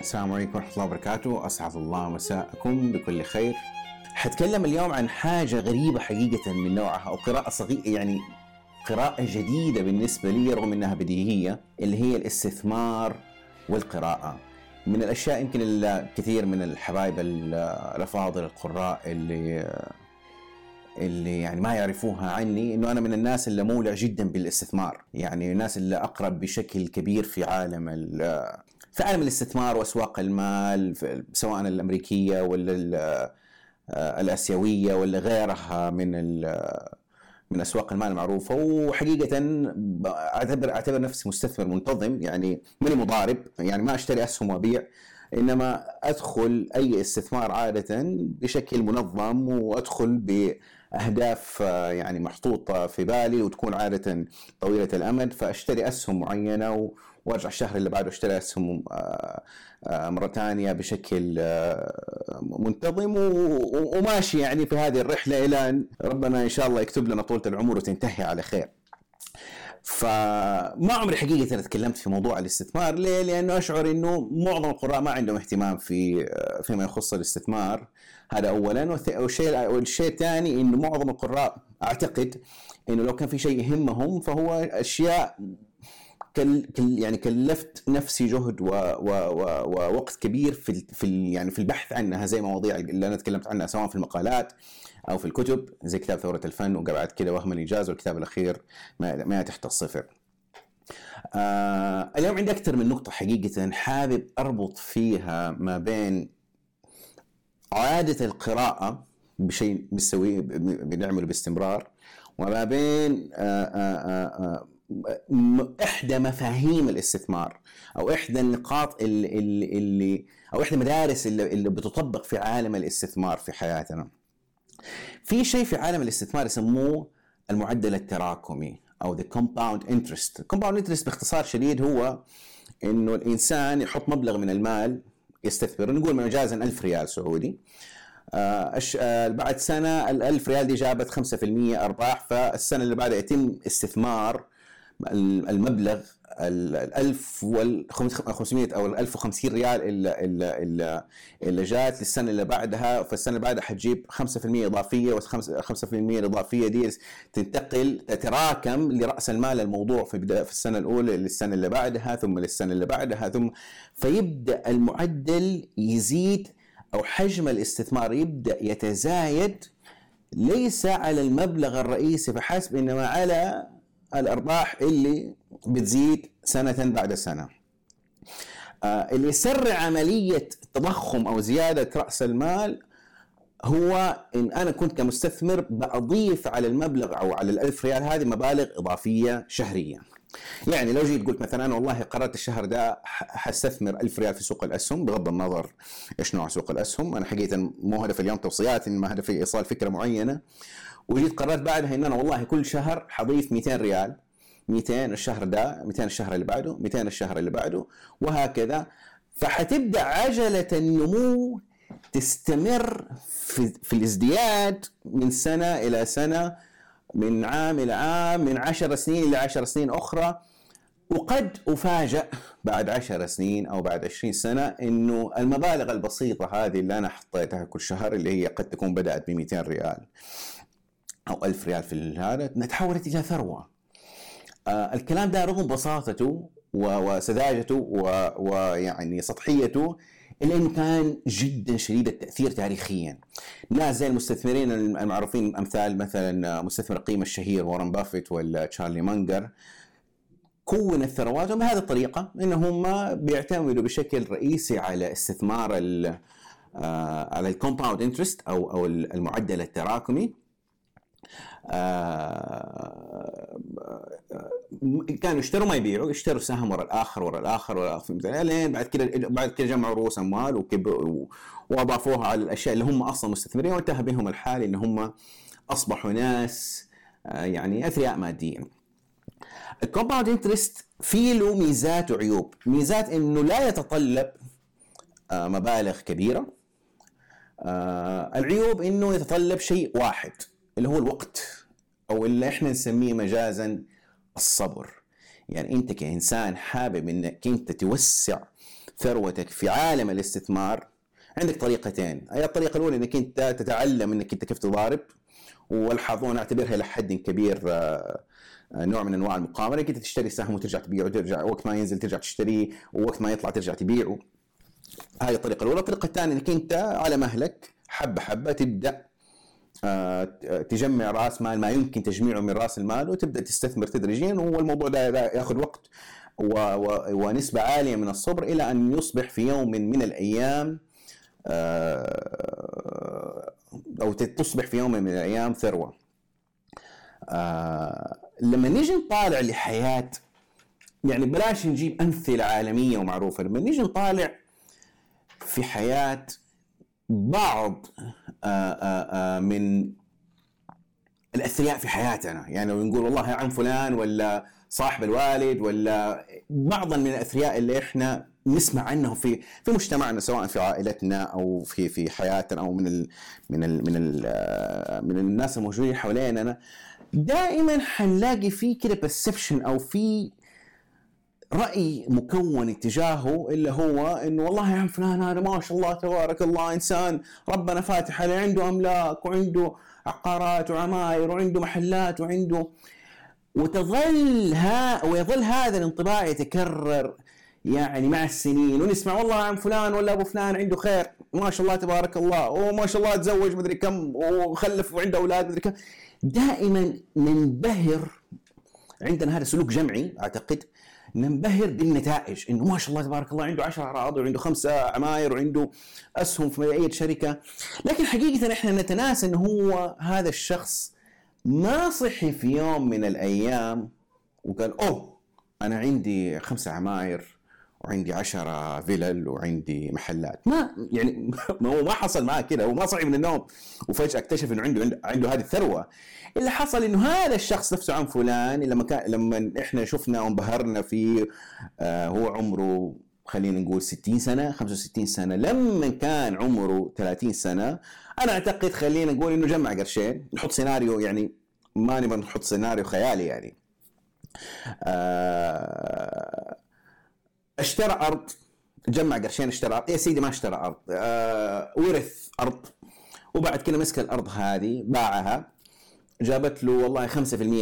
السلام عليكم ورحمة الله وبركاته. أسعد الله مساءكم بكل خير. حتكلم اليوم عن حاجة غريبة حقيقة من نوعها أو قراءة صغيرة يعني قراءة جديدة بالنسبة لي رغم أنها بديهية اللي هي الاستثمار والقراءة. من الأشياء يمكن الكثير من الحبايب الأفاضل القراء اللي اللي يعني ما يعرفوها عني إنه أنا من الناس اللي مولع جدا بالاستثمار. يعني الناس اللي أقرب بشكل كبير في عالم في عالم الاستثمار وأسواق المال سواء الأمريكية ولا الآسيوية ولا غيرها من من أسواق المال المعروفة. وحقيقة اعتبر أعتبر نفسي مستثمر منتظم يعني ماني مضارب يعني ما أشتري أسهم وأبيع إنما أدخل أي استثمار عادة بشكل منظم وأدخل بأهداف يعني محطوطة في بالي وتكون عادة طويلة الأمد. فأشتري أسهم معينة وارجع الشهر اللي بعده اشتري اسهم آه، آه، مرة ثانية بشكل آه، منتظم وماشي يعني في هذه الرحلة إلى أن ربنا إن شاء الله يكتب لنا طولة العمر وتنتهي على خير. فما عمري حقيقة تكلمت في موضوع الاستثمار ليه؟ لأنه أشعر أنه معظم القراء ما عندهم اهتمام في فيما يخص الاستثمار هذا أولا والشيء والشيء الثاني أنه معظم القراء أعتقد أنه لو كان في شيء يهمهم فهو أشياء كل كل يعني كلفت نفسي جهد و و و ووقت كبير في في يعني في البحث عنها زي مواضيع اللي أنا تكلمت عنها سواء في المقالات أو في الكتب زي كتاب ثورة الفن وقبعد كده وهم الايجاز والكتاب الأخير ما, ما تحت الصفر. آه اليوم عندي أكثر من نقطة حقيقة حابب أربط فيها ما بين عادة القراءة بشيء بنسويه بنعمله باستمرار وما بين آآ آآ آآ إحدى مفاهيم الاستثمار أو إحدى النقاط اللي, اللي, أو إحدى المدارس اللي, اللي بتطبق في عالم الاستثمار في حياتنا. في شيء في عالم الاستثمار يسموه المعدل التراكمي أو the compound interest. compound interest باختصار شديد هو إنه الإنسان يحط مبلغ من المال يستثمر نقول مجازا 1000 ريال سعودي آه, آه، بعد سنة ال 1000 ريال دي جابت 5% أرباح فالسنة اللي بعدها يتم استثمار المبلغ ال 1500 أو ال 1050 ريال اللي, اللي, جات للسنة اللي بعدها فالسنة اللي بعدها حتجيب 5% إضافية وال 5% الاضافيه دي تنتقل تتراكم لرأس المال الموضوع في في السنة الأولى للسنة اللي بعدها ثم للسنة اللي بعدها ثم فيبدأ المعدل يزيد أو حجم الاستثمار يبدأ يتزايد. ليس على المبلغ الرئيسي فحسب إنما على الأرباح اللي بتزيد سنة بعد سنة. آه اللي يسرع عملية تضخم أو زيادة رأس المال هو إن أنا كنت كمستثمر بضيف على المبلغ أو على الألف ريال هذه مبالغ إضافية شهرية. يعني لو جيت قلت مثلا أنا والله قررت الشهر ده حستثمر ألف ريال في سوق الأسهم بغض النظر إيش نوع سوق الأسهم، أنا حقيقه مو هدف اليوم توصيات إنما هدفي إيصال فكرة معينة. وجيت قررت بعدها إن أنا والله كل شهر حضيف 200 ريال 200 الشهر ده 200 الشهر اللي بعده 200 الشهر اللي بعده وهكذا فحتبدأ عجلة النمو تستمر في, في الازدياد من سنة إلى سنة من عام إلى عام من عشر سنين إلى عشر سنين أخرى وقد افاجئ بعد عشر سنين أو بعد عشرين سنة إنه المبالغ البسيطة هذه اللي أنا حطيتها كل شهر اللي هي قد تكون بدأت ب 200 ريال أو ألف ريال في هذا تحولت إلى ثروة. آه الكلام ده رغم بساطته وسذاجته ويعني سطحيته الا انه كان جدا شديد التأثير تاريخيا. ناس زي المستثمرين المعروفين أمثال مثلا مستثمر القيمة الشهير وارن بافيت ولا تشارلي مانجر كونت ثرواتهم بهذه الطريقة إنهم بيعتمدوا بشكل رئيسي على استثمار آه، على ال compound interest أو أو المعدل التراكمي كانوا يشتروا ما يبيعوا يشتروا سهم ورا الآخر ورا الآخر ورا الآخر لين بعد كده بعد كده جمعوا رؤوس أموال وكبروا وأضافوها على الأشياء اللي هم أصلا مستثمرين وانتهى بهم الحال إن هم أصبحوا ناس آه، يعني أثرياء ماديا. ال compound interest في له ميزات وعيوب، ميزات إنه لا يتطلب آه، مبالغ كبيرة. العيوب إنه يتطلب شيء واحد اللي هو الوقت أو اللي إحنا نسميه مجازا الصبر. يعني أنت كإنسان حابب إنك أنت توسع ثروتك في عالم الاستثمار عندك طريقتين. الطريقة الأولى إنك أنت تتعلم إنك أنت كيف تضارب والحظ أعتبرها إلى حد كبير آه، نوع من أنواع المقامره إنك أنت تشتري سهم وترجع تبيعه وترجع وقت ما ينزل ترجع تشتريه ووقت ما يطلع ترجع تبيعه. هذه الطريقة الأولى. الطريقة الثانية إنك أنت على مهلك حبة حبة تبدأ آه، تجمع راس مال ما يمكن تجميعه من راس المال وتبدأ تستثمر تدريجيا والموضوع ده ياخذ وقت ونسبة عالية من الصبر إلى أن يصبح في يوم من الأيام آه، أو تصبح في يوم من الأيام ثروة. آه، لما نيجي نطالع لحياة يعني بلاش نجيب أمثلة عالمية ومعروفة لما نيجي نطالع في حياة بعض آه، من الأثرياء في حياتنا. يعني لو نقول والله عن فلان ولا صاحب الوالد ولا بعضا من الأثرياء اللي إحنا نسمع عنهم في في مجتمعنا سواء في عائلتنا أو في في حياتنا أو من ال من ال من ال من الناس الموجودين حوالينا. دائما حنلاقي في كده برسبشن أو في رأي مكون اتجاهه اللي هو إنه والله يا عم فلان هذا ما شاء الله تبارك الله إنسان ربنا فاتح عليه عنده أملاك وعنده عقارات وعماير وعنده محلات وعنده وتظل ها ويظل هذا الانطباع يتكرر يعني مع السنين ونسمع والله عن فلان ولا أبو فلان عنده خير ما شاء الله تبارك الله وما شاء الله تزوج مدري كم وخلف وعنده أولاد مدري كم. دائما ننبهر عندنا هذا سلوك جمعي أعتقد ننبهر بالنتائج إنه ما شاء الله تبارك الله عنده 10 اراضي وعنده خمسة عماير وعنده أسهم في أي شركة. لكن حقيقة إحنا نتناسى إنه هو هذا الشخص ما صحي في يوم من الأيام وقال أوه أنا عندي خمسة عماير وعندي عشرة فيلل وعندي محلات. ما يعني ما هو ما حصل معاه كده هو ما صحي من النوم. وفجأة اكتشف إنه عنده عنده هذه الثروة. اللي حصل إنه هذا الشخص نفسه عن فلان لما كان لما إحنا شفنا وانبهرنا فيه آه هو عمره خلينا نقول 60 سنة 65 سنة. لما كان عمره 30 سنة أنا أعتقد خلينا نقول إنه جمع قرشين. نحط سيناريو يعني ما نبغى نحط سيناريو خيالي يعني. آه اشترى أرض جمع قرشين اشترى أرض. يا سيدي ما اشترى أرض آه ورث أرض. وبعد كده مسك الأرض هذه باعها. جابت له والله 5%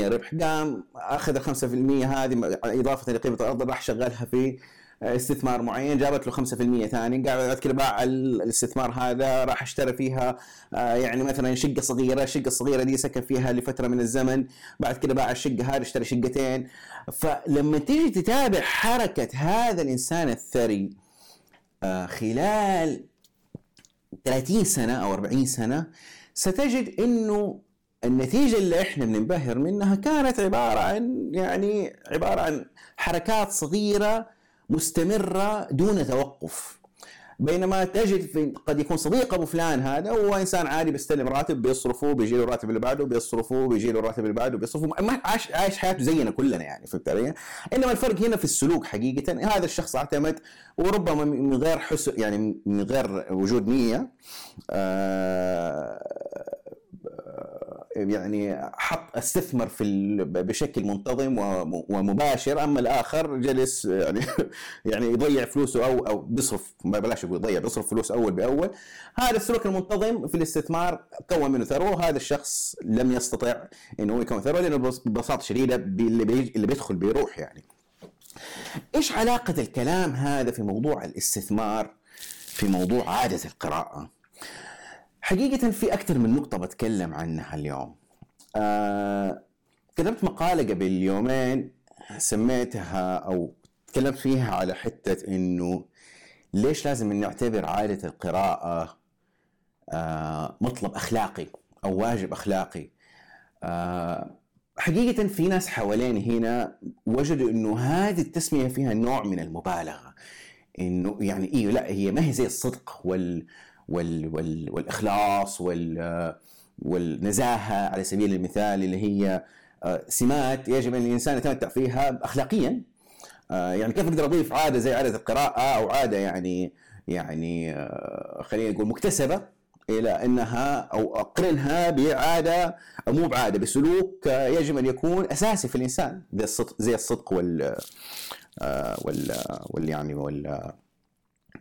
ربح قام أخذ ال 5% هذه إضافة لقيمة الأرض راح شغلها في استثمار معين جابت له 5% ثاني قاعد بعد كده باع الاستثمار هذا راح اشترى فيها آه، يعني مثلا شقة صغيرة الشقه الصغيره دي سكن فيها لفترة من الزمن بعد كده باع الشقة هذه اشترى شقتين. فلما تيجي تتابع حركة هذا الإنسان الثري آه، خلال 30 سنة أو 40 سنة ستجد إنه النتيجة اللي إحنا بننبهر منها كانت عبارة عن يعني عبارة عن حركات صغيرة مستمرة دون توقف. بينما تجد في قد يكون صديق أبو فلان هذا هو إنسان عادي بيستلم راتب بيصرفه بيجي له الراتب اللي بعده بيصرفه بيجي له الراتب اللي بعده بيصرفه. ما عايش عايش حياته زينا كلنا يعني فهمت علي؟ إنما الفرق هنا في السلوك حقيقة. هذا الشخص اعتمد وربما من غير حسن يعني من غير وجود نية آه يعني حط استثمر في بشكل منتظم ومباشر. أما الآخر جلس يعني يعني يضيع فلوسه أو أو بيصرف بلاش أقول يضيع بيصرف فلوس أول بأول. هذا السلوك المنتظم في الاستثمار كون منه ثروة وهذا الشخص لم يستطع إنه يكون ثروة لأنه ببساطة شديدة اللي اللي بيدخل بيروح يعني. إيش علاقة الكلام هذا في موضوع الاستثمار؟ في موضوع عادة القراءة. حقيقة في أكثر من نقطة بتكلم عنها اليوم. آه كتبت مقالة قبل يومين سميتها أو تكلمت فيها على حتة إنه ليش لازم نعتبر عادة القراءة آه مطلب أخلاقي أو واجب أخلاقي. آه حقيقة في ناس حوالين هنا وجدوا إنه هذه التسمية فيها نوع من المبالغة. إنه يعني إيه لا هي ما هي زي الصدق وال وال وال والإخلاص وال والنزاهة على سبيل المثال اللي هي آه، سمات يجب أن الإنسان يتمتع فيها اخلاقيا. آه، يعني كيف أقدر اضيف عادة زي عادة القراءة أو عادة يعني يعني آه، خلينا نقول مكتسبة إلى أنها أو أقرنها بعادة أو مو بعادة بسلوك يجب أن يكون أساسي في الإنسان زي الصدق زي الصدق وال وال وال يعني وال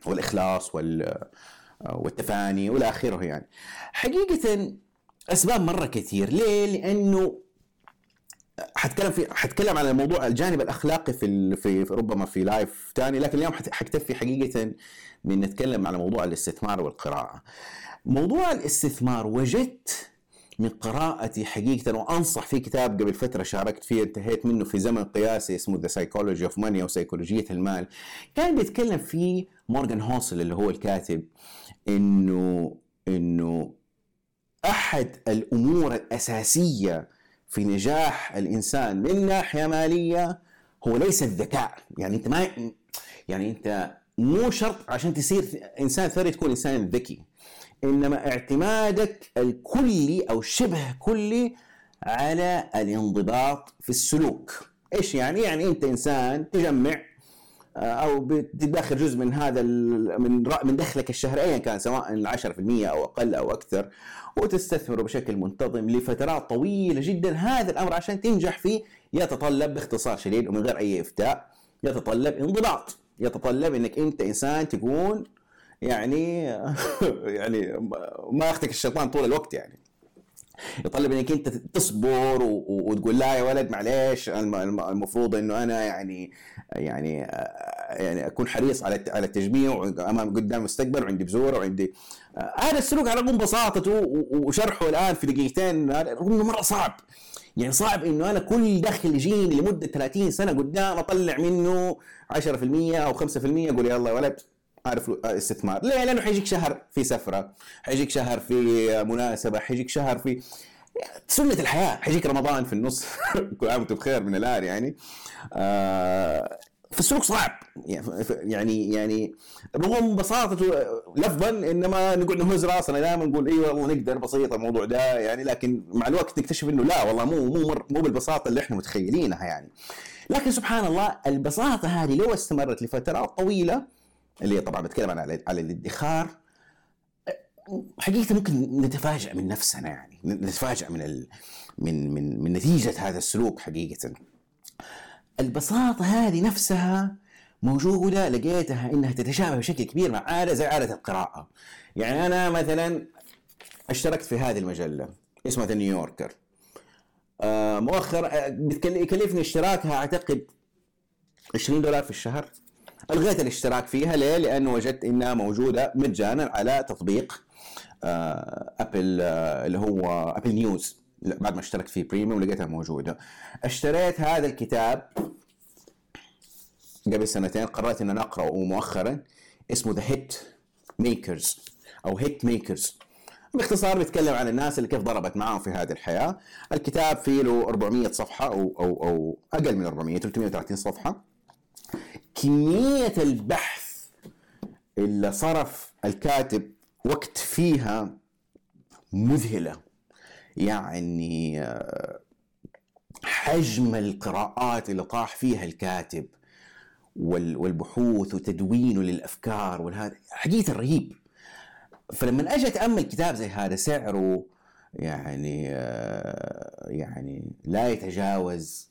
والإخلاص وال والتفاني والى اخره يعني. حقيقة أسباب مرة كثير، ليه؟ لأنه حتكلم في حتكلم على الموضوع الجانب الأخلاقي في في ربما في لايف ثاني لكن اليوم حكتفي حقيقة من نتكلم على موضوع الاستثمار والقراءة. موضوع الاستثمار وجدت من قراءتي حقيقة وأنصح في كتاب قبل فترة شاركت فيه انتهيت منه في زمن قياسي اسمه The Psychology of Money أو سيكولوجية المال. كان بيتكلم فيه مورغان هوسل اللي هو الكاتب إنه إنه أحد الأمور الأساسية في نجاح الإنسان من ناحية مالية هو ليس الذكاء. يعني أنت ما يعني أنت مو شرط عشان تصير إنسان ثري تكون إنسان ذكي. إنما اعتمادك الكلي أو شبه كلي على الانضباط في السلوك. إيش يعني؟ يعني أنت إنسان تجمع آه، أو بتدخر جزء من هذا من من دخلك الشهري ايا كان سواء 10% أو أقل أو أكثر وتستثمره بشكل منتظم لفترات طويلة جدا. هذا الأمر عشان تنجح فيه يتطلب باختصار شديد ومن غير أي إفتاء يتطلب انضباط يتطلب إنك أنت إنسان تكون يعني يعني ما ياخذك الشيطان طول الوقت يعني. يطلب إنك أنت تصبر وتقول لا يا ولد معليش المفروض إنه أنا يعني يعني يعني أكون حريص على على التجميع أمام قدام المستقبل وعندي بزوره وعندي هذا السلوك على رغم بساطته وشرحه الآن في دقيقتين رغم إنه مرة صعب. يعني صعب إنه أنا كل دخل يجيني لمدة 30 سنة قدام أطلع منه 10% أو 5% أقول يلا يا ولد استثمار. ليه لأنه حيجيك شهر في سفرة حيجيك شهر في مناسبة حيجيك شهر في سنة الحياة. حيجيك رمضان في النص. كل عام وأنتم بخير من الآن يعني. آه فالسلوك صعب. يعني يعني رغم بساطته لفظا إنما نقول نهز راسنا دائما نقول إيوه والله نقدر بسيط الموضوع ده يعني. لكن مع الوقت نكتشف إنه لا والله مو مو مو بالبساطة اللي إحنا متخيلينها يعني. لكن سبحان الله البساطة هذه لو استمرت لفترات طويلة اللي طبعا بتكلم عن على الادخار حقيقة ممكن نتفاجأ من نفسنا يعني نتفاجأ من ال من من من نتيجة هذا السلوك حقيقة. البساطة هذه نفسها موجودة لقيتها إنها تتشابه بشكل كبير مع عادة زي عادة القراءة. يعني أنا مثلا اشتركت في هذه المجلة اسمها New Yorker آه مؤخرا آه، بتكلفني اشتراكها أعتقد 20 دولار في الشهر. الغيت الاشتراك فيها ليه؟ لأنه وجدت إنها موجودة مجانا على تطبيق Apple آه، آه، اللي هو Apple News بعد ما اشتركت فيه premium لقيتها موجودة. اشتريت هذا الكتاب قبل سنتين قررت ان أقرأه مؤخرا اسمه The Hit Makers أو Hit Makers باختصار بيتكلم عن الناس اللي كيف ضربت معاهم في هذه الحياة الكتاب فيه له 400 صفحة أو أو أو أقل من 400 330 صفحة كمية البحث اللي صرف الكاتب وقت فيها مذهلة. يعني آه، حجم القراءات اللي طاح فيها الكاتب والبحوث وتدوينه للأفكار والهذا حقيقه رهيب. فلما أجي أتأمل كتاب زي هذا سعره يعني آه، يعني لا يتجاوز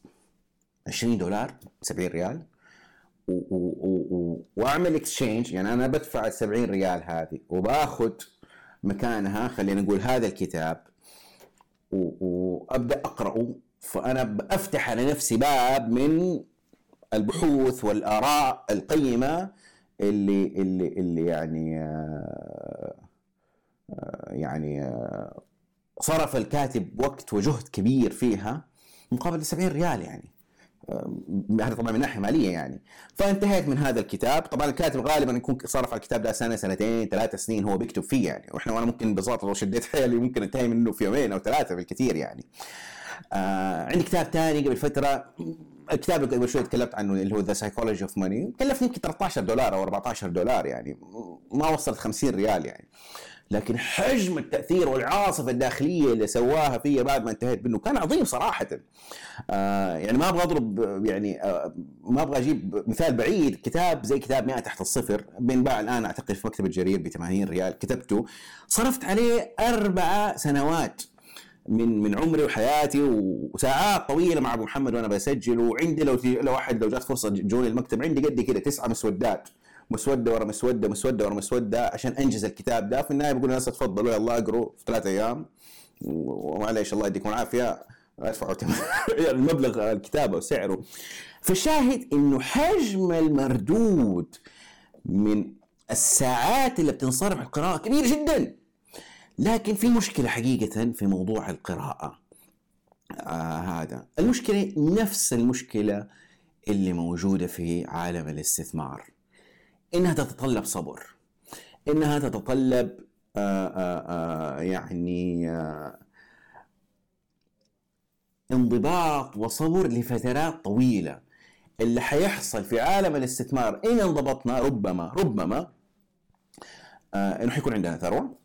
20 دولار 70 ريال. وأعمل اكسشينج يعني أنا بدفع ال 70 ريال هذه وباخذ مكانها. خلينا نقول هذا الكتاب. وأبدأ أقرأه. فأنا بفتح على نفسي باب من البحوث والآراء القيمة اللي اللي اللي يعني آه، يعني آه، صرف الكاتب وقت وجهد كبير فيها مقابل 70 ريال يعني. هذا طبعا من ناحية مالية يعني. فانتهيت من هذا الكتاب. طبعا الكاتب غالبا يكون صرف على الكتاب ده سنة سنتين ثلاث سنين هو بيكتب فيه يعني. وإحنا وأنا ممكن ببساطه لو شديت حيلي ممكن انتهي منه في يومين أو ثلاثة بالكثير يعني. آه عندي كتاب ثاني قبل فترة. الكتاب اللي قبل شوي تكلمت عنه اللي هو The Psychology of Money كلفني يمكن 13 دولار أو 14 دولار يعني. ما وصلت 50 ريال يعني. لكن حجم التأثير والعاصفة الداخلية اللي سواها فيا بعد ما انتهيت منه كان عظيم صراحة. آه يعني ما أبغى أضرب يعني آه ما أبغى أجيب مثال بعيد. كتاب زي كتاب 100 تحت الصفر بينباع الآن أعتقد في مكتبه جرير ب 80 ريال كتبته. صرفت عليه أربع سنوات من من عمري وحياتي وساعات طويلة مع أبو محمد وأنا بسجل. وعندي لو لو واحد لو جات فرصة جوني المكتب عندي قد كده تسعة مسودات. مسودة ورا مسودة مسودة ورا مسودة عشان أنجز الكتاب ده. في النهاية بقول الناس تفضلوا يلا اقروا في ثلاث أيام. ومعليش الله يديكم العافية. ادفعوا المبلغ الكتابه وسعره فالشاهد إنه حجم المردود من الساعات اللي بتنصرف القراءة كبير جدا. لكن في مشكلة حقيقة في موضوع القراءة. آه هذا. المشكلة نفس المشكلة اللي موجودة في عالم الاستثمار. إنها تتطلب صبر. إنها تتطلب آآ آه، آآ آه، يعني آآ انضباط وصبر لفترات طويلة. اللي حيحصل في عالم الاستثمار إن انضبطنا ربما ربما آه إنه حيكون عندنا ثروة.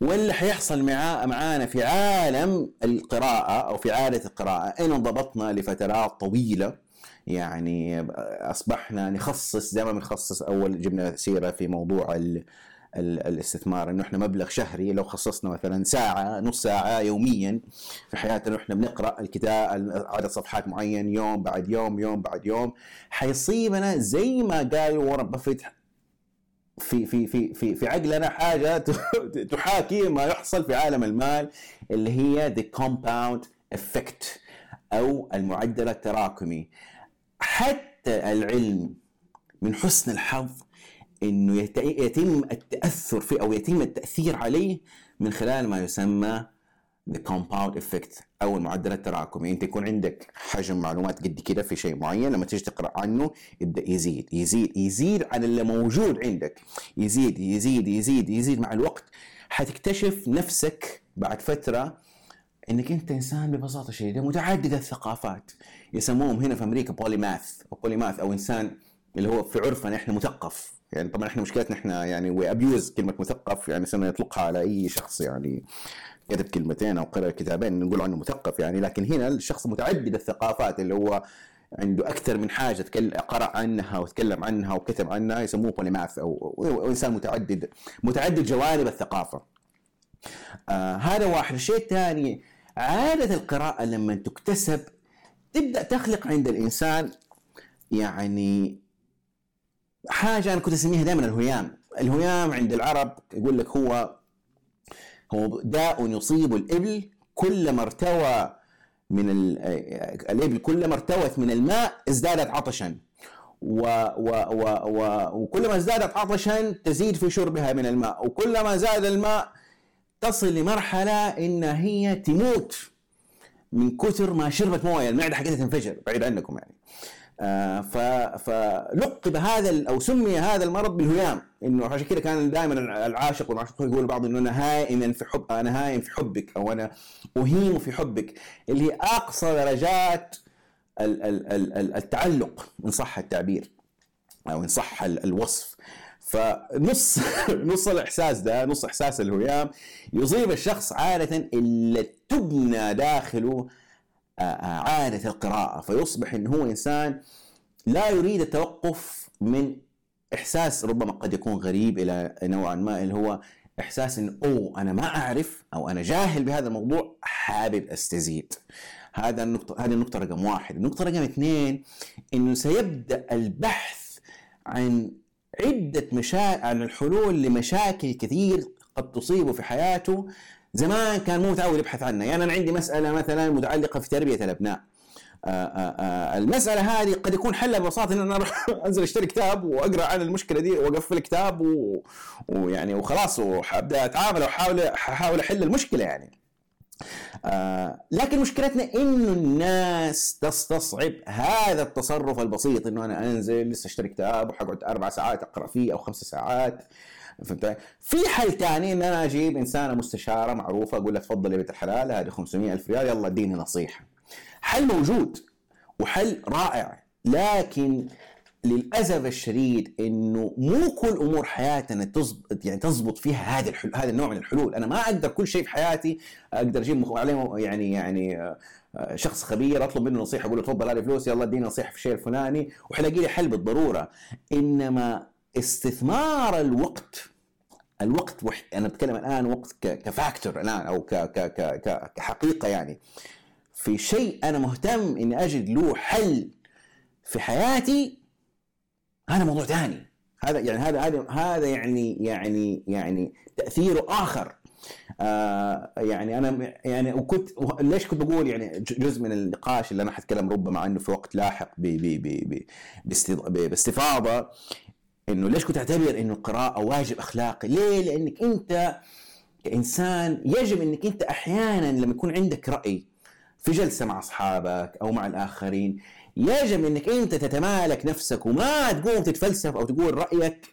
واللي حيحصل مع معانا في عالم القراءة أو في عادة القراءة إن انضبطنا لفترات طويلة. يعني أصبحنا نخصص زي ما بنخصص أول جبنا سيرة في موضوع ال الاستثمار إنه إحنا مبلغ شهري لو خصصنا مثلا ساعة نص ساعة يوميا في حياتنا إحنا بنقرأ الكتاب عدد صفحات معين يوم بعد يوم يوم بعد يوم حيصيبنا زي ما قال وارن بافيت في في في في في عقلنا حاجة تحاكي ما يحصل في عالم المال اللي هي the compound effect. أو المعدل التراكمي. حتى العلم من حسن الحظ إنه يتم التأثر فيه أو يتم التأثير عليه من خلال ما يسمى the compound effect أو المعدل التراكمي. أنت يكون عندك حجم معلومات قد كده في شيء معين لما تيجي تقرأ عنه يبدأ يزيد يزيد يزيد عن اللي موجود عندك. يزيد يزيد يزيد يزيد مع الوقت حتكتشف نفسك بعد فترة إنك أنت إنسان ببساطة شديدة متعدد الثقافات. يسموهم هنا في أمريكا polymath أو polymath أو إنسان اللي هو في عرفنا إحنا مثقف. يعني طبعا إحنا مشكلتنا إحنا يعني we abuse كلمة مثقف يعني صرنا نطلقها على أي شخص يعني كتب كلمتين أو قرأ كتابين نقول عنه مثقف يعني. لكن هنا الشخص متعدد الثقافات اللي هو عنده أكثر من حاجة قرأ عنها وتكلم عنها وكتب عنها يسموه بوليماث أو, إنسان متعدد متعدد جوانب الثقافة. آه هذا واحد، الشيء الثاني عادة القراءة لما تكتسب تبدأ تخلق عند الإنسان يعني حاجة أنا كنت أسميها دائما الهيام، الهيام عند العرب يقول لك هو هو داء يصيب الإبل كلما ارتوى من الإبل كلما ارتوت من الماء ازدادت عطشا. و و و و وكلما ازدادت عطشا تزيد في شربها من الماء. وكلما زاد الماء تصل لمرحلة إن هي تموت من كثر ما شربت موية. المعدة حقتها تنفجر بعيد عنكم يعني. آه، فلقب هذا أو سمي هذا المرض بالهيام. إنه عشان كذا كان دائما العاشق والمعشوق يقول بعض إنه أنا هائما في حب أنا هائم في حبك أو أنا أهيم في حبك. اللي هي أقصى درجات التعلق إن صح التعبير أو إن صح الوصف. فنص نص الإحساس ده نص إحساس الهيام يصيب الشخص عادة اللي تبنى داخله آه، آه، عادة القراءة. فيصبح أنه هو إنسان لا يريد التوقف من إحساس ربما قد يكون غريب إلى نوعا ما اللي هو إحساس أنه أوه أنا ما أعرف أو أنا جاهل بهذا الموضوع حابب أستزيد. هذا النقطة هذه النقطة رقم واحد، النقطة رقم اثنين إنه سيبدأ البحث عن عدة مشاكل عن الحلول لمشاكل كثير قد تصيبه في حياته. زمان كان مو متعود يبحث عنها. يعني أنا عندي مسألة مثلا متعلقة في تربية الأبناء. آآ آه، آآ آه، آه، المسألة هذه قد يكون حلها ببساطة إن أنا أروح أنزل أشتري كتاب وأقرأ عن المشكلة دي وأقفل كتاب و... ويعني وخلاص وحابدا أتعامل وأحاول أحاول أحل المشكلة يعني. آه لكن مشكلتنا إنه الناس تستصعب هذا التصرف البسيط إنه أنا أنزل لسه اشتري كتاب وحقعد أربع ساعات أقرأ فيه أو خمس ساعات. فهمت؟ في حل ثاني إن أنا أجيب إنسانة مستشارة معروفة أقول لها تفضل يا بنت الحلال هذه 500 ألف ريال يلا اديني نصيحة. حل موجود وحل رائع لكن للأسف الشديد إنه مو كل أمور حياتنا تزبط يعني تزبط فيها هذا الحل هذا النوع من الحلول، أنا ما أقدر كل شيء في حياتي أقدر أجيب عليه يعني يعني آه، شخص خبير أطلب منه نصيحة أقول له تفضل هذه فلوس يلا اديني نصيحة في الشيء الفلاني وحلاقي لي حل بالضرورة، إنما استثمار الوقت الوقت وح... أنا بتكلم الآن وقت ك... كفاكتور الآن أو ك... ك... ك... كحقيقة يعني. في شيء أنا مهتم إني أجد له حل في حياتي هذا موضوع ثاني هذا يعني هذا هذا هذا يعني يعني يعني تاثيره آخر آه يعني أنا يعني وكنت ليش كنت بقول يعني جزء من النقاش اللي أنا حتكلم ربما عنه في وقت لاحق باستفاضة إنه ليش كنت أعتبر إنه القراءة واجب أخلاقي؟ ليه؟ لأنك أنت كإنسان يجب إنك أنت أحيانا لما يكون عندك رأي في جلسة مع أصحابك أو مع الآخرين يجب إنك أنت تتمالك نفسك وما تقوم تتفلسف أو تقول رأيك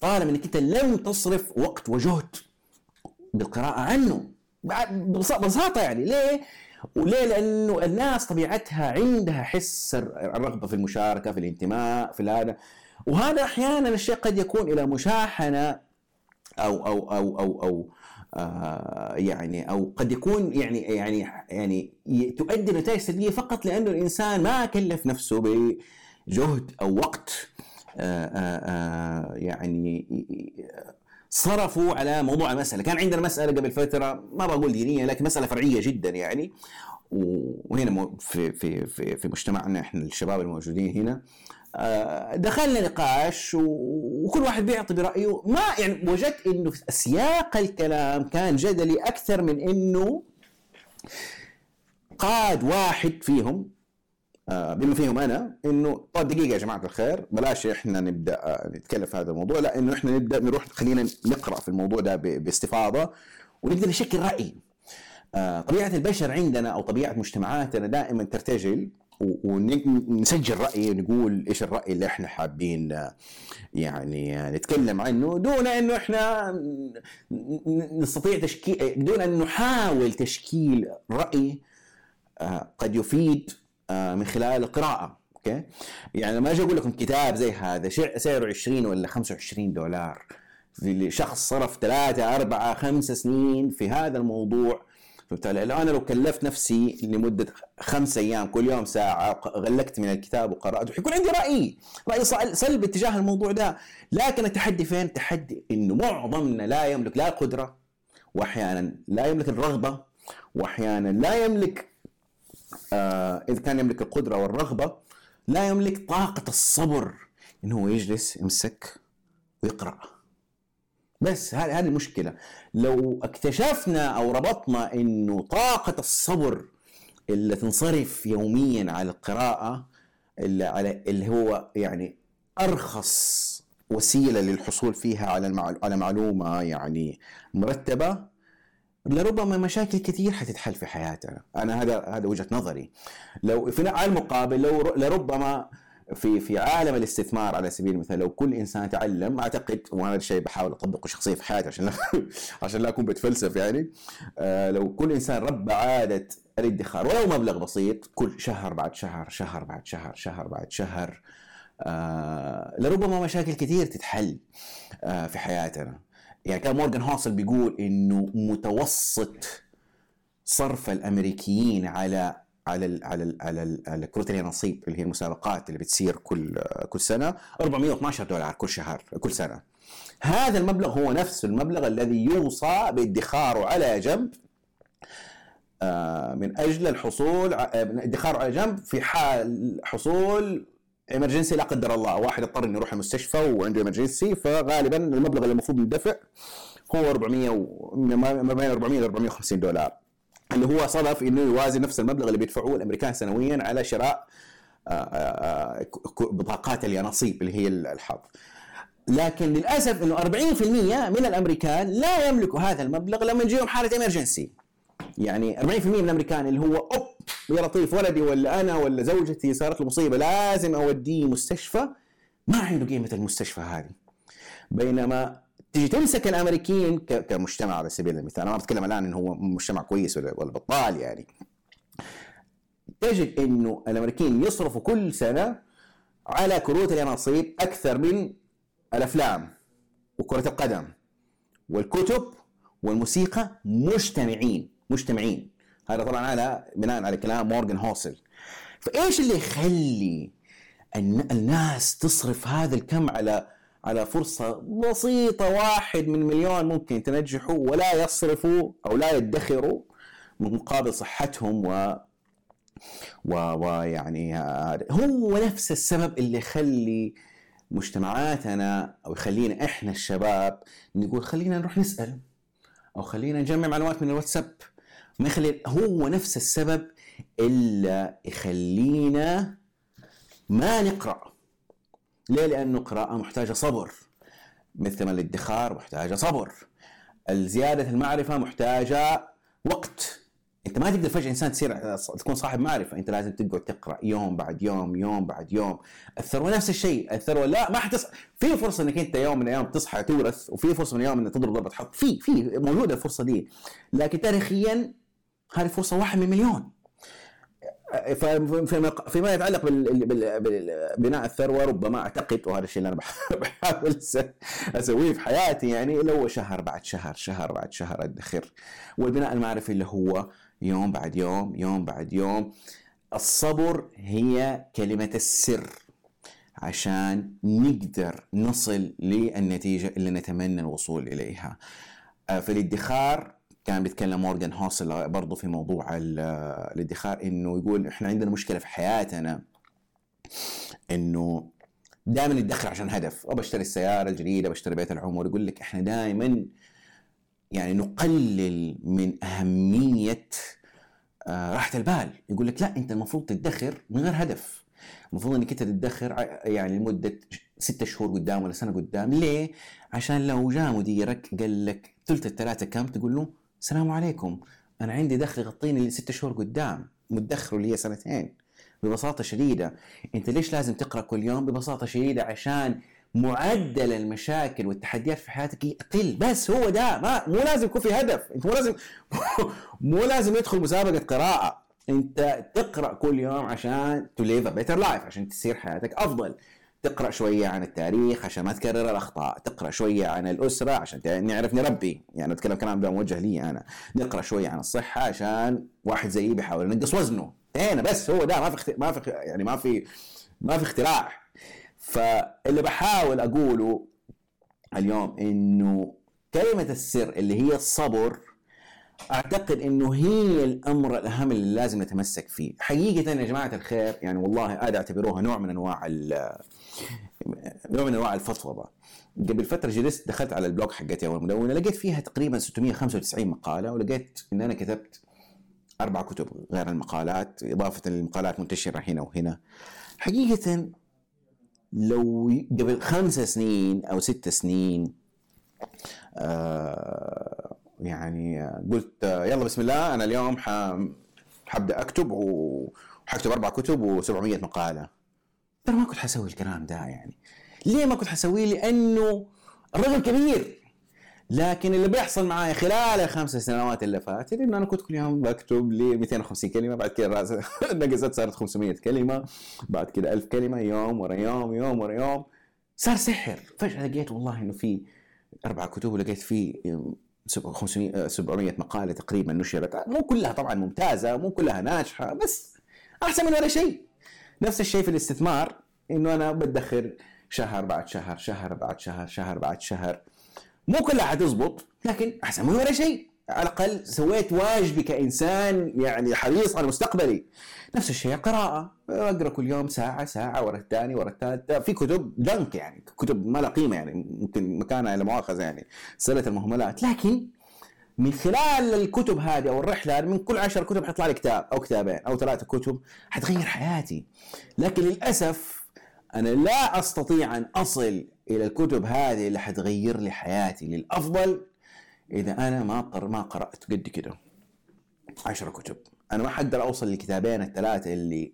طالما إنك أنت لم تصرف وقت وجهد بالقراءة عنه ببساطه يعني ليه؟ وليه؟ لأنه الناس طبيعتها عندها حس الرغبة في المشاركة في الانتماء في هذا وهذا أحيانا الشيء قد يكون إلى مشاحنة أو أو أو أو أو آه يعني أو قد يكون يعني يعني يعني تؤدي نتائج سلبية فقط لأنه الإنسان ما كلف نفسه بجهد أو وقت آه آه, آه، يعني صرفوا على موضوع المسألة، كان عندنا مسألة قبل فترة ما بقول دينية لكن مسألة فرعية جدا يعني. وهنا في في في في مجتمعنا إحنا الشباب الموجودين هنا آه، دخلنا نقاش وكل واحد بيعطي برأيه. ما يعني وجدت إنه سياق الكلام كان جدلي أكثر من إنه قاد واحد فيهم آه، بما فيهم أنا إنه طيب دقيقة يا جماعة الخير بلاش إحنا نبدأ آه، نتكلم في هذا الموضوع لا إنه إحنا نبدأ نروح خلينا نقرأ في الموضوع ده باستفاضة ونبدأ نشكل رأي. طبيعة البشر عندنا أو طبيعة مجتمعاتنا دائما ترتجل ونسجل رأي نقول إيش الرأي اللي إحنا حابين يعني نتكلم عنه دون إنه إحنا نستطيع تشكيل دون أن نحاول تشكيل رأي قد يفيد من خلال القراءة أوكي؟ يعني لما أجي أقول لكم كتاب زي هذا سعره 20 ولا 25 دولار. لشخص صرف ثلاثة أربعة خمسة سنين في هذا الموضوع فبالتالي لو أنا لو كلفت نفسي لمدة خمس أيام كل يوم ساعة غلقت من الكتاب وقرأت حيكون عندي رأي رأي سلبي تجاه الموضوع ده. لكن التحدي فين؟ التحدي إنه معظمنا لا يملك لا القدره واحيانا لا يملك الرغبة واحيانا لا يملك آه إذا كان يملك القدرة والرغبة لا يملك طاقة الصبر إنه هو يجلس يمسك ويقرأ. بس هذه المشكلة لو اكتشفنا أو ربطنا إنه طاقة الصبر اللي تنصرف يوميا على القراءة اللي على اللي هو يعني أرخص وسيلة للحصول فيها على على معلومة يعني مرتبة لربما مشاكل كثير حتتحل في حياتنا. أنا هذا هذا وجهة نظري. لو في على المقابل لو لربما في في عالم الاستثمار على سبيل المثال لو كل إنسان تعلم أعتقد وهذا الشيء بحاول أطبقه شخصيا في حياتي عشان لا عشان لا أكون بتفلسف يعني. آه لو كل إنسان ربى عادة الادخار ولو مبلغ بسيط كل شهر بعد شهر شهر بعد شهر شهر بعد شهر آه لربما مشاكل كثير تتحل آه في حياتنا. يعني كان مورجان هوسل بيقول إنه متوسط صرف الأمريكيين على على ال على ال على ال على كرة اليانصيب اللي هي المسابقات اللي بتصير كل كل سنة. 412 دولار كل شهر كل سنة. هذا المبلغ هو نفس المبلغ الذي يوصى بادخاره على جنب آه، من أجل الحصول ادخاره على جنب في حال حصول امرجنسي لا قدر الله. واحد اضطر إنه يروح المستشفى وعنده امرجنسي فغالبا المبلغ اللي المفروض يندفع هو 400 ما بين 400 ل 450 دولار. اللي هو صدف إنه يوازي نفس المبلغ اللي بيدفعوه الأمريكان سنويا على شراء آه، آه، بطاقات اليانصيب اللي هي الحظ. لكن للأسف إنه 40% من الأمريكان لا يملكوا هذا المبلغ لما يجيهم حالة امرجنسي يعني 40% من الأمريكان اللي هو أوب يا لطيف ولدي ولا أنا ولا زوجتي صارت له مصيبة لازم أوديه مستشفى. ما عنده قيمة المستشفى هذه. بينما تيجي تمسك الامريكيين كمجتمع على سبيل المثال. أنا ما بتكلم الآن إنه هو مجتمع كويس ولا بطال يعني. تجد إنه الأمريكيين يصرفوا كل سنة على كروت اليانصيب أكثر من الأفلام وكرة القدم والكتب والموسيقى مجتمعين مجتمعين. هذا طبعا على بناء على كلام مورغان هوسل. فإيش اللي يخلي الناس تصرف هذا الكم على على فرصة بسيطة واحد من مليون ممكن تنجحوا ولا يصرفوا أو لا يدخروا مقابل صحتهم و و ويعني هو نفس السبب اللي يخلي مجتمعاتنا أو يخلينا إحنا الشباب نقول خلينا نروح نسأل أو خلينا نجمع معلومات من الواتساب. ما يخلي هو نفس السبب اللي يخلينا ما نقرأ. ليه؟ لأنه قراءة محتاجة صبر. مثل ما الادخار محتاجة صبر. الزيادة المعرفة محتاجة وقت. أنت ما تقدر فجأة إنسان تصير تكون صاحب معرفة. أنت لازم تقعد تقرأ يوم بعد يوم يوم بعد يوم. الثروة نفس الشيء. الثروة لا ما حتص في فرصة إنك أنت يوم من الأيام تصحى تورث وفي فرصة من الأيام إنك تضرب ضربة حظ في في موجودة الفرصة دي. لكن تاريخيا هذه فرصة واحد من مليون. فيما يتعلق ببناء الثروة ربما أعتقد وهذا الشيء اللي أنا بحاول أسويه في حياتي يعني اللي هو شهر بعد شهر شهر بعد شهر ادخر والبناء المعرفي اللي هو يوم بعد يوم يوم بعد يوم. الصبر هي كلمة السر. عشان نقدر نصل للنتيجة اللي نتمنى الوصول إليها. آه، في الادخار كان بيتكلم مورجان هوسل برضه في موضوع الادخار إنه يقول إحنا عندنا مشكلة في حياتنا إنه دائما ندخر عشان هدف. أبى أشتري السيارة الجديدة بشتري بيت العمر يقول لك إحنا دائما يعني نقلل من أهمية آه، راحة البال. يقول لك لا أنت المفروض تدخر من غير هدف. المفروض إنك أنت تدخر يعني لمدة ستة شهور قدام ولا سنة قدام. ليه؟ عشان لو جاء مديرك قال لك ثلث الثلاثة كم؟ تقول له السلام عليكم. أنا عندي دخل يغطيني لست شهور قدام. مدخر اللي هي سنتين. ببساطة شديدة. أنت ليش لازم تقرأ كل يوم؟ ببساطة شديدة عشان معدل المشاكل والتحديات في حياتك يقل. بس هو ده. ما مو لازم يكون في هدف. أنت مو لازم مو لازم يدخل مسابقة قراءة. أنت تقرأ كل يوم عشان to live better life عشان تصير حياتك أفضل. تقرأ شوية عن التاريخ عشان ما تكرر الأخطاء تقرأ شوية عن الأسرة عشان نعرف نربي يعني أتكلم كلام موجه لي أنا. نقرأ شوية عن الصحة عشان واحد زيي بيحاول ينقص وزنه. هنا بس هو ده ما في ما في يعني ما في ما في اختراع. فاللي بحاول أقوله اليوم إنه كلمة السر اللي هي الصبر أعتقد إنه هي الأمر الأهم اللي لازم نتمسك فيه. حقيقة يا جماعة الخير يعني والله هذا أعتبروها نوع من أنواع نوع من أنواع الفضفضه قبل فترة جلست دخلت على البلوج حقتي أول مدونة لقيت فيها تقريبا 695 مقالة ولقيت إن أنا كتبت أربع كتب غير المقالات إضافة للمقالات منتشرة هنا وهنا. حقيقة لو قبل خمس سنين أو ست سنين آه يعني قلت يلا بسم الله أنا اليوم حبدأ أكتب وحكتب أربع كتب و700 مقالة. ترى ما كنت حسوي الكلام ده يعني. ليه ما كنت حسويه؟ لأنه الرجل كبير. لكن اللي بيحصل معايا خلال الخمس سنوات اللي فاتت إنه أنا كنت كل يوم بكتب لي 250 كلمة بعد كده نقصت صارت 500 كلمة بعد كده 1000 كلمة يوم ورا يوم يوم ورا يوم. صار سحر. فجأة لقيت والله إنه في أربع كتب ولقيت فيه 500 700 مقالة تقريبا نشرت. مو كلها طبعا ممتازة مو كلها ناجحة بس أحسن من ولا شيء. نفس الشيء في الاستثمار إنه أنا بدخر شهر بعد شهر شهر بعد شهر شهر بعد شهر. مو كلها حتزبط لكن أحسن من ولا شيء. على الأقل سويت واجبي كانسان يعني حريص على مستقبلي نفس الشيء القراءه أقرأ كل يوم ساعة ساعة ورا الثاني ورا الثالث. في كتب جنك يعني كتب ما لها قيمة يعني ممكن مكانها لا مؤاخذة يعني سلة المهملات. لكن من خلال الكتب هذه أو الرحلة من كل عشر كتب حيطلع لي كتاب أو كتابين أو ثلاثة كتب حتغير حياتي. لكن للأسف أنا لا أستطيع أن أصل إلى الكتب هذه اللي حتغير لي حياتي. للأفضل إذا أنا ما ما قرأت قد كده عشرة كتب. أنا ما حقدر أوصل للكتابين الثلاثة اللي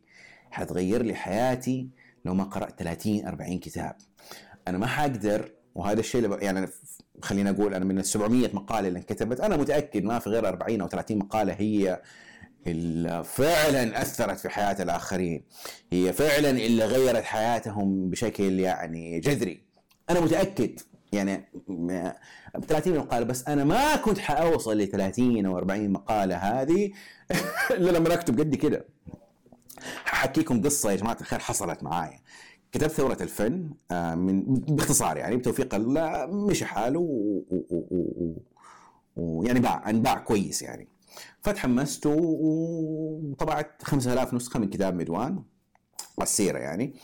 حتغير لي حياتي لو ما قرأت 30 40 كتاب. أنا ما حقدر وهذا الشيء اللي يعني خلينا أقول أنا من ال 700 مقالة اللي انكتبت أنا متأكد ما في غير 40 أو 30 مقالة هي اللي فعلا أثرت في حياة الآخرين. هي فعلا اللي غيرت حياتهم بشكل يعني جذري. أنا متأكد يعني ب 30 مقاله بس أنا ما كنت حأوصل ل 30 أو 40 مقالة هذه إلا لما أكتب قد كده. ححكيكم قصة يا جماعة الخير حصلت معايا. كتبت ثورة الفن آه، من باختصار يعني بتوفيق الله مشي حاله ويعني باع انباع كويس يعني. فتحمست وطبعت 5000 نسخة من كتاب مدوان السيرة يعني.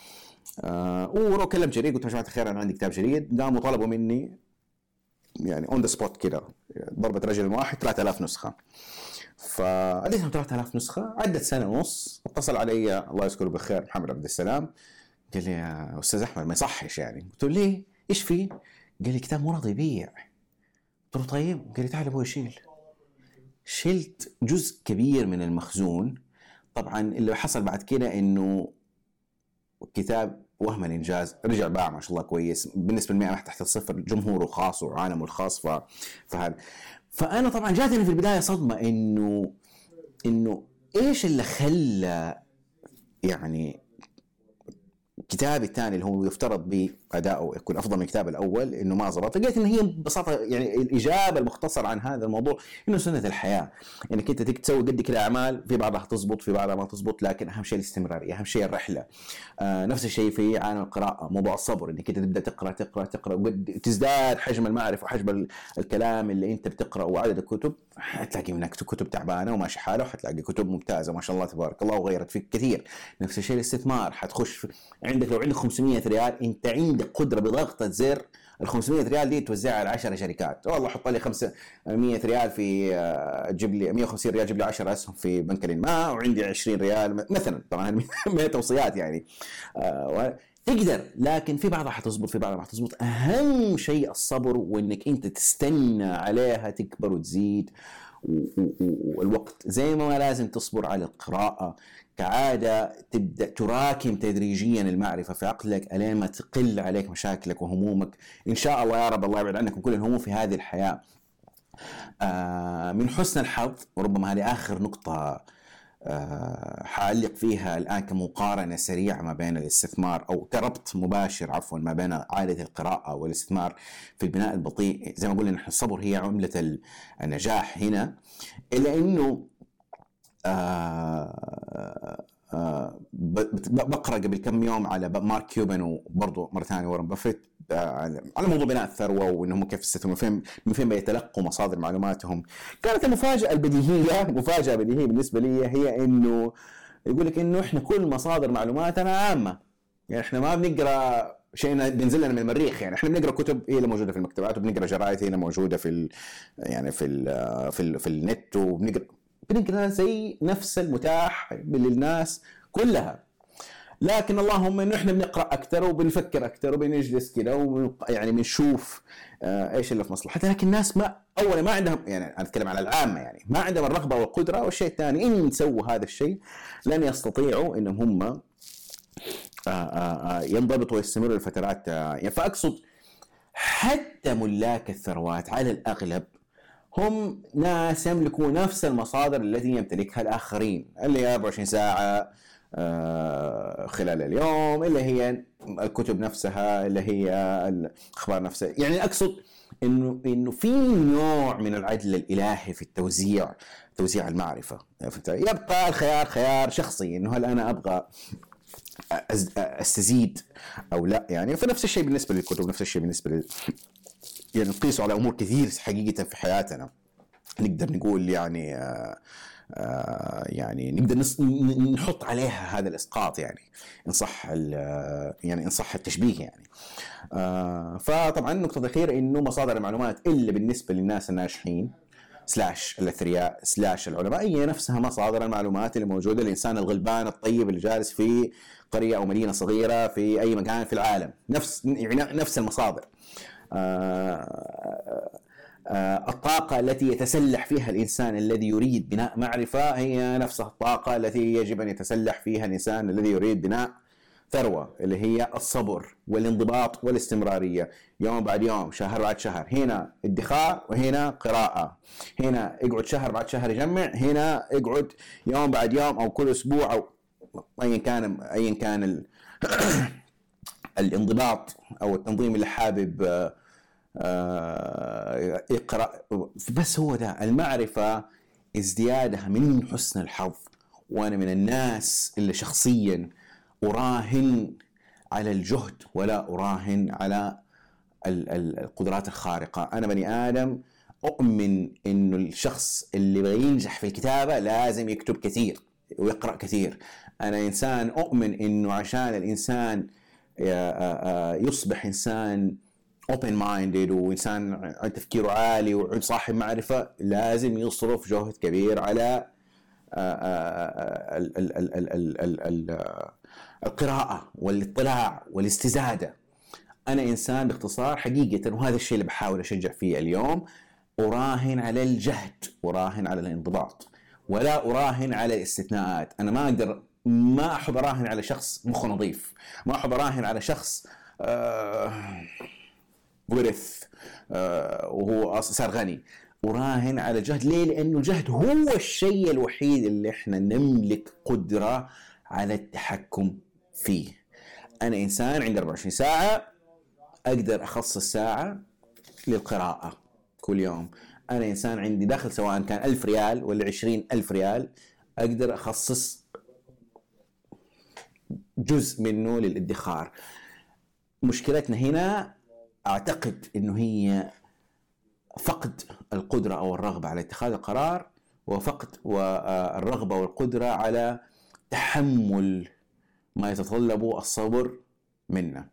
آه وكلمت جرير قلت يا جماعة الخير أنا عندي كتاب جديد قاموا طلبوا مني يعني on the spot كذا ضربة رجل واحد 3000 نسخة. فأديتهم 3000 نسخة عدت سنة ونص. اتصل علي الله يذكره بالخير محمد عبد السلام. قال لي يا أستاذ أحمد ما يصحش يعني. قلت له ليه؟ إيش في؟ قال لي كتاب مو راضي يبيع قلت له طيب. قال لي تعال أبوي شيل. شلت جزء كبير من المخزون. طبعا اللي حصل بعد كده إنه كتاب وهم الإنجاز. رجع باع ما شاء الله كويس. بالنسبة للمئة تحت الصفر جمهوره خاص وعالمه الخاص ف... فهذا. فأنا طبعا جاتني في البداية صدمة انه إنه إيش اللي خلى يعني كتابي الثاني اللي هو يفترض بادائه يكون أفضل من الكتاب الأول إنه ما ظبط لقيت إن هي ببساطة يعني الإجابة المختصرة عن هذا الموضوع إنه سنة الحياة. انك انت تسوي قد كذا اعمال في بعضها تزبط في بعضها ما تزبط لكن أهم شيء الاستمرارية أهم شيء الرحلة. آه نفس الشيء في عالم القراءة موضوع الصبر. إنك أنت تبدأ تقرأ تقرأ تقرأ تزداد حجم المعرفة وحجم الكلام اللي أنت بتقرا وعدد الكتب. حتلاقي منك كتب تعبانة وماشي حاله وحتلاقي كتب ممتازة ما شاء الله تبارك الله وغيرت فيك كثير. نفس الشيء الاستثمار حتخش عندك لو عندك 500 ريال أنت عندك قدره بضغطه زر ال 500 ريال دي توزعها على 10 شركات. والله حط لي 500 ريال في آه، جيب لي 150 ريال جيب لي 10 أسهم في بنك ما وعندي 20 ريال مثلا. طبعا ما توصيات يعني. آه، تقدر لكن في بعضها حتزبط في بعضها ما حتزبط. أهم شيء الصبر وإنك أنت تستنى عليها تكبر وتزيد والوقت. زي ما لازم تصبر على القراءة كعادة تبدأ تراكم تدريجيا المعرفة في عقلك ألين ما تقل عليك مشاكلك وهمومك. إن شاء الله يا رب الله يبعد عنكم كل الهموم في هذه الحياة. آه من حسن الحظ وربما هذه آخر نقطة آه، حأعلق فيها الآن كمقارنة سريعة ما بين الاستثمار أو كربط مباشر عفوا ما بين عادة القراءة والاستثمار في البناء البطيء. زي ما قلنا نحن الصبر هي عملة النجاح هنا. إلا أنه آه آه بقرأ قبل كم يوم على مارك كيوبن وبرضه مرة ثانية وارن بافيت. آه، على موضوع بناء الثروة وإنهم كيف استثمروا فين من فين بيتلقوا مصادر معلوماتهم. كانت المفاجأة البديهية مفاجأة بديهية بالنسبة لي هي إنه يقول لك إنه إحنا كل مصادر معلوماتنا عامة. يعني إحنا ما بنقرأ شيء بينزل لنا من المريخ. يعني إحنا بنقرأ كتب هي اللي موجودة في المكتبات وبنقرأ جرايد هي اللي موجودة في ال يعني في ال في, ال في النت وبنقرأ بنقرا زي نفس المتاح للناس كلها. لكن اللهم إنه إحنا بنقرأ أكثر وبنفكر أكثر وبنجلس كذا يعني بنشوف آه إيش اللي في مصلحتنا لكن الناس ما اولا ما عندهم يعني أنا أتكلم على العامة يعني ما عندهم الرغبة والقدرة. والشيء الثاني إن سووا هذا الشيء لن يستطيعوا إنهم هم آه آه آه ينضبطوا ويستمروا لفترات يعني فأقصد حتى ملاك الثروات على الأغلب هم ناس يملكوا نفس المصادر التي يمتلكها الآخرين اللي هي 24 ساعة آه، خلال اليوم اللي هي الكتب نفسها اللي هي الأخبار نفسها. يعني أقصد إنه إنه في نوع من العدل الإلهي في التوزيع توزيع المعرفة. يبقى الخيار خيار شخصي إنه هل أنا أبغى أستزيد أو لا؟ يعني فنفس الشيء بالنسبة للكتب نفس الشيء بالنسبة يعني نقيسه على أمور كثير حقيقة في حياتنا. نقدر نقول يعني آه آه يعني نقدر نحط عليها هذا الإسقاط يعني إن صح يعني إن صح التشبيه يعني. آه فطبعا النقطه الأخيرة إنه مصادر المعلومات اللي بالنسبة للناس الناجحين سلاش الأثرياء سلاش العلماء هي نفسها مصادر المعلومات اللي موجودة الإنسان الغلبان الطيب اللي جالس في قرية أو مدينة صغيرة في أي مكان في العالم. نفس يعني نفس المصادر. آه، آه، الطاقة التي يتسلح فيها الإنسان الذي يريد بناء معرفة هي نفس الطاقة التي يجب أن يتسلح فيها الإنسان الذي يريد بناء ثروة اللي هي الصبر والانضباط والاستمرارية. يوم بعد يوم شهر بعد شهر. هنا ادخار وهنا قراءة. هنا اقعد شهر بعد شهر يجمع هنا اقعد يوم بعد يوم أو كل أسبوع أو أيا كان أيا كان الانضباط أو التنظيم اللي حابب آه، اقرأ. بس هو ده المعرفة ازديادها من حسن الحظ وأنا من الناس اللي شخصيا أراهن على الجهد ولا أراهن على القدرات الخارقة. أنا بني آدم أؤمن انه الشخص اللي يبغى ينجح في الكتابة لازم يكتب كثير ويقرأ كثير. أنا إنسان أؤمن إنه عشان الإنسان يصبح إنسان open minded وإنسان تفكيره عالي وصاحب معرفة لازم يصرف جهد كبير على القراءة والاطلاع والاستزادة. أنا إنسان باختصار حقيقة وهذا الشيء اللي بحاول أشجع فيه اليوم أراهن على الجهد أراهن على الانضباط ولا أراهن على الاستثناءات. أنا ما أقدر ما أحب أراهن على شخص مخه نظيف ما أحب أراهن على شخص آه ورث آه وهو صار غني. اراهن على الجهد ليه؟ لأنه الجهد هو الشيء الوحيد اللي إحنا نملك قدرة على التحكم فيه. أنا إنسان عندي 24 ساعة أقدر أخصص ساعة للقراءة كل يوم. أنا إنسان عندي دخل سواء كان ألف ريال ولا عشرين ألف ريال أقدر أخصص جزء منه للادخار. مشكلتنا هنا أعتقد إنه هي فقد القدرة أو الرغبة على اتخاذ القرار وفقد الرغبه والقدرة على تحمل ما يتطلبه الصبر منا.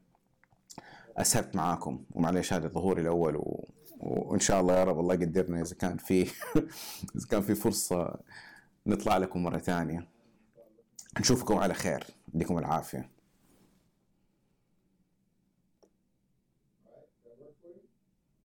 اسهبت معاكم ومعليش هذا ظهوري الأول و... وإن شاء الله يا رب الله يقدرنا إذا كان في إذا كان في فرصة نطلع لكم مرة ثانية. نشوفكم على خير. يديكم العافية.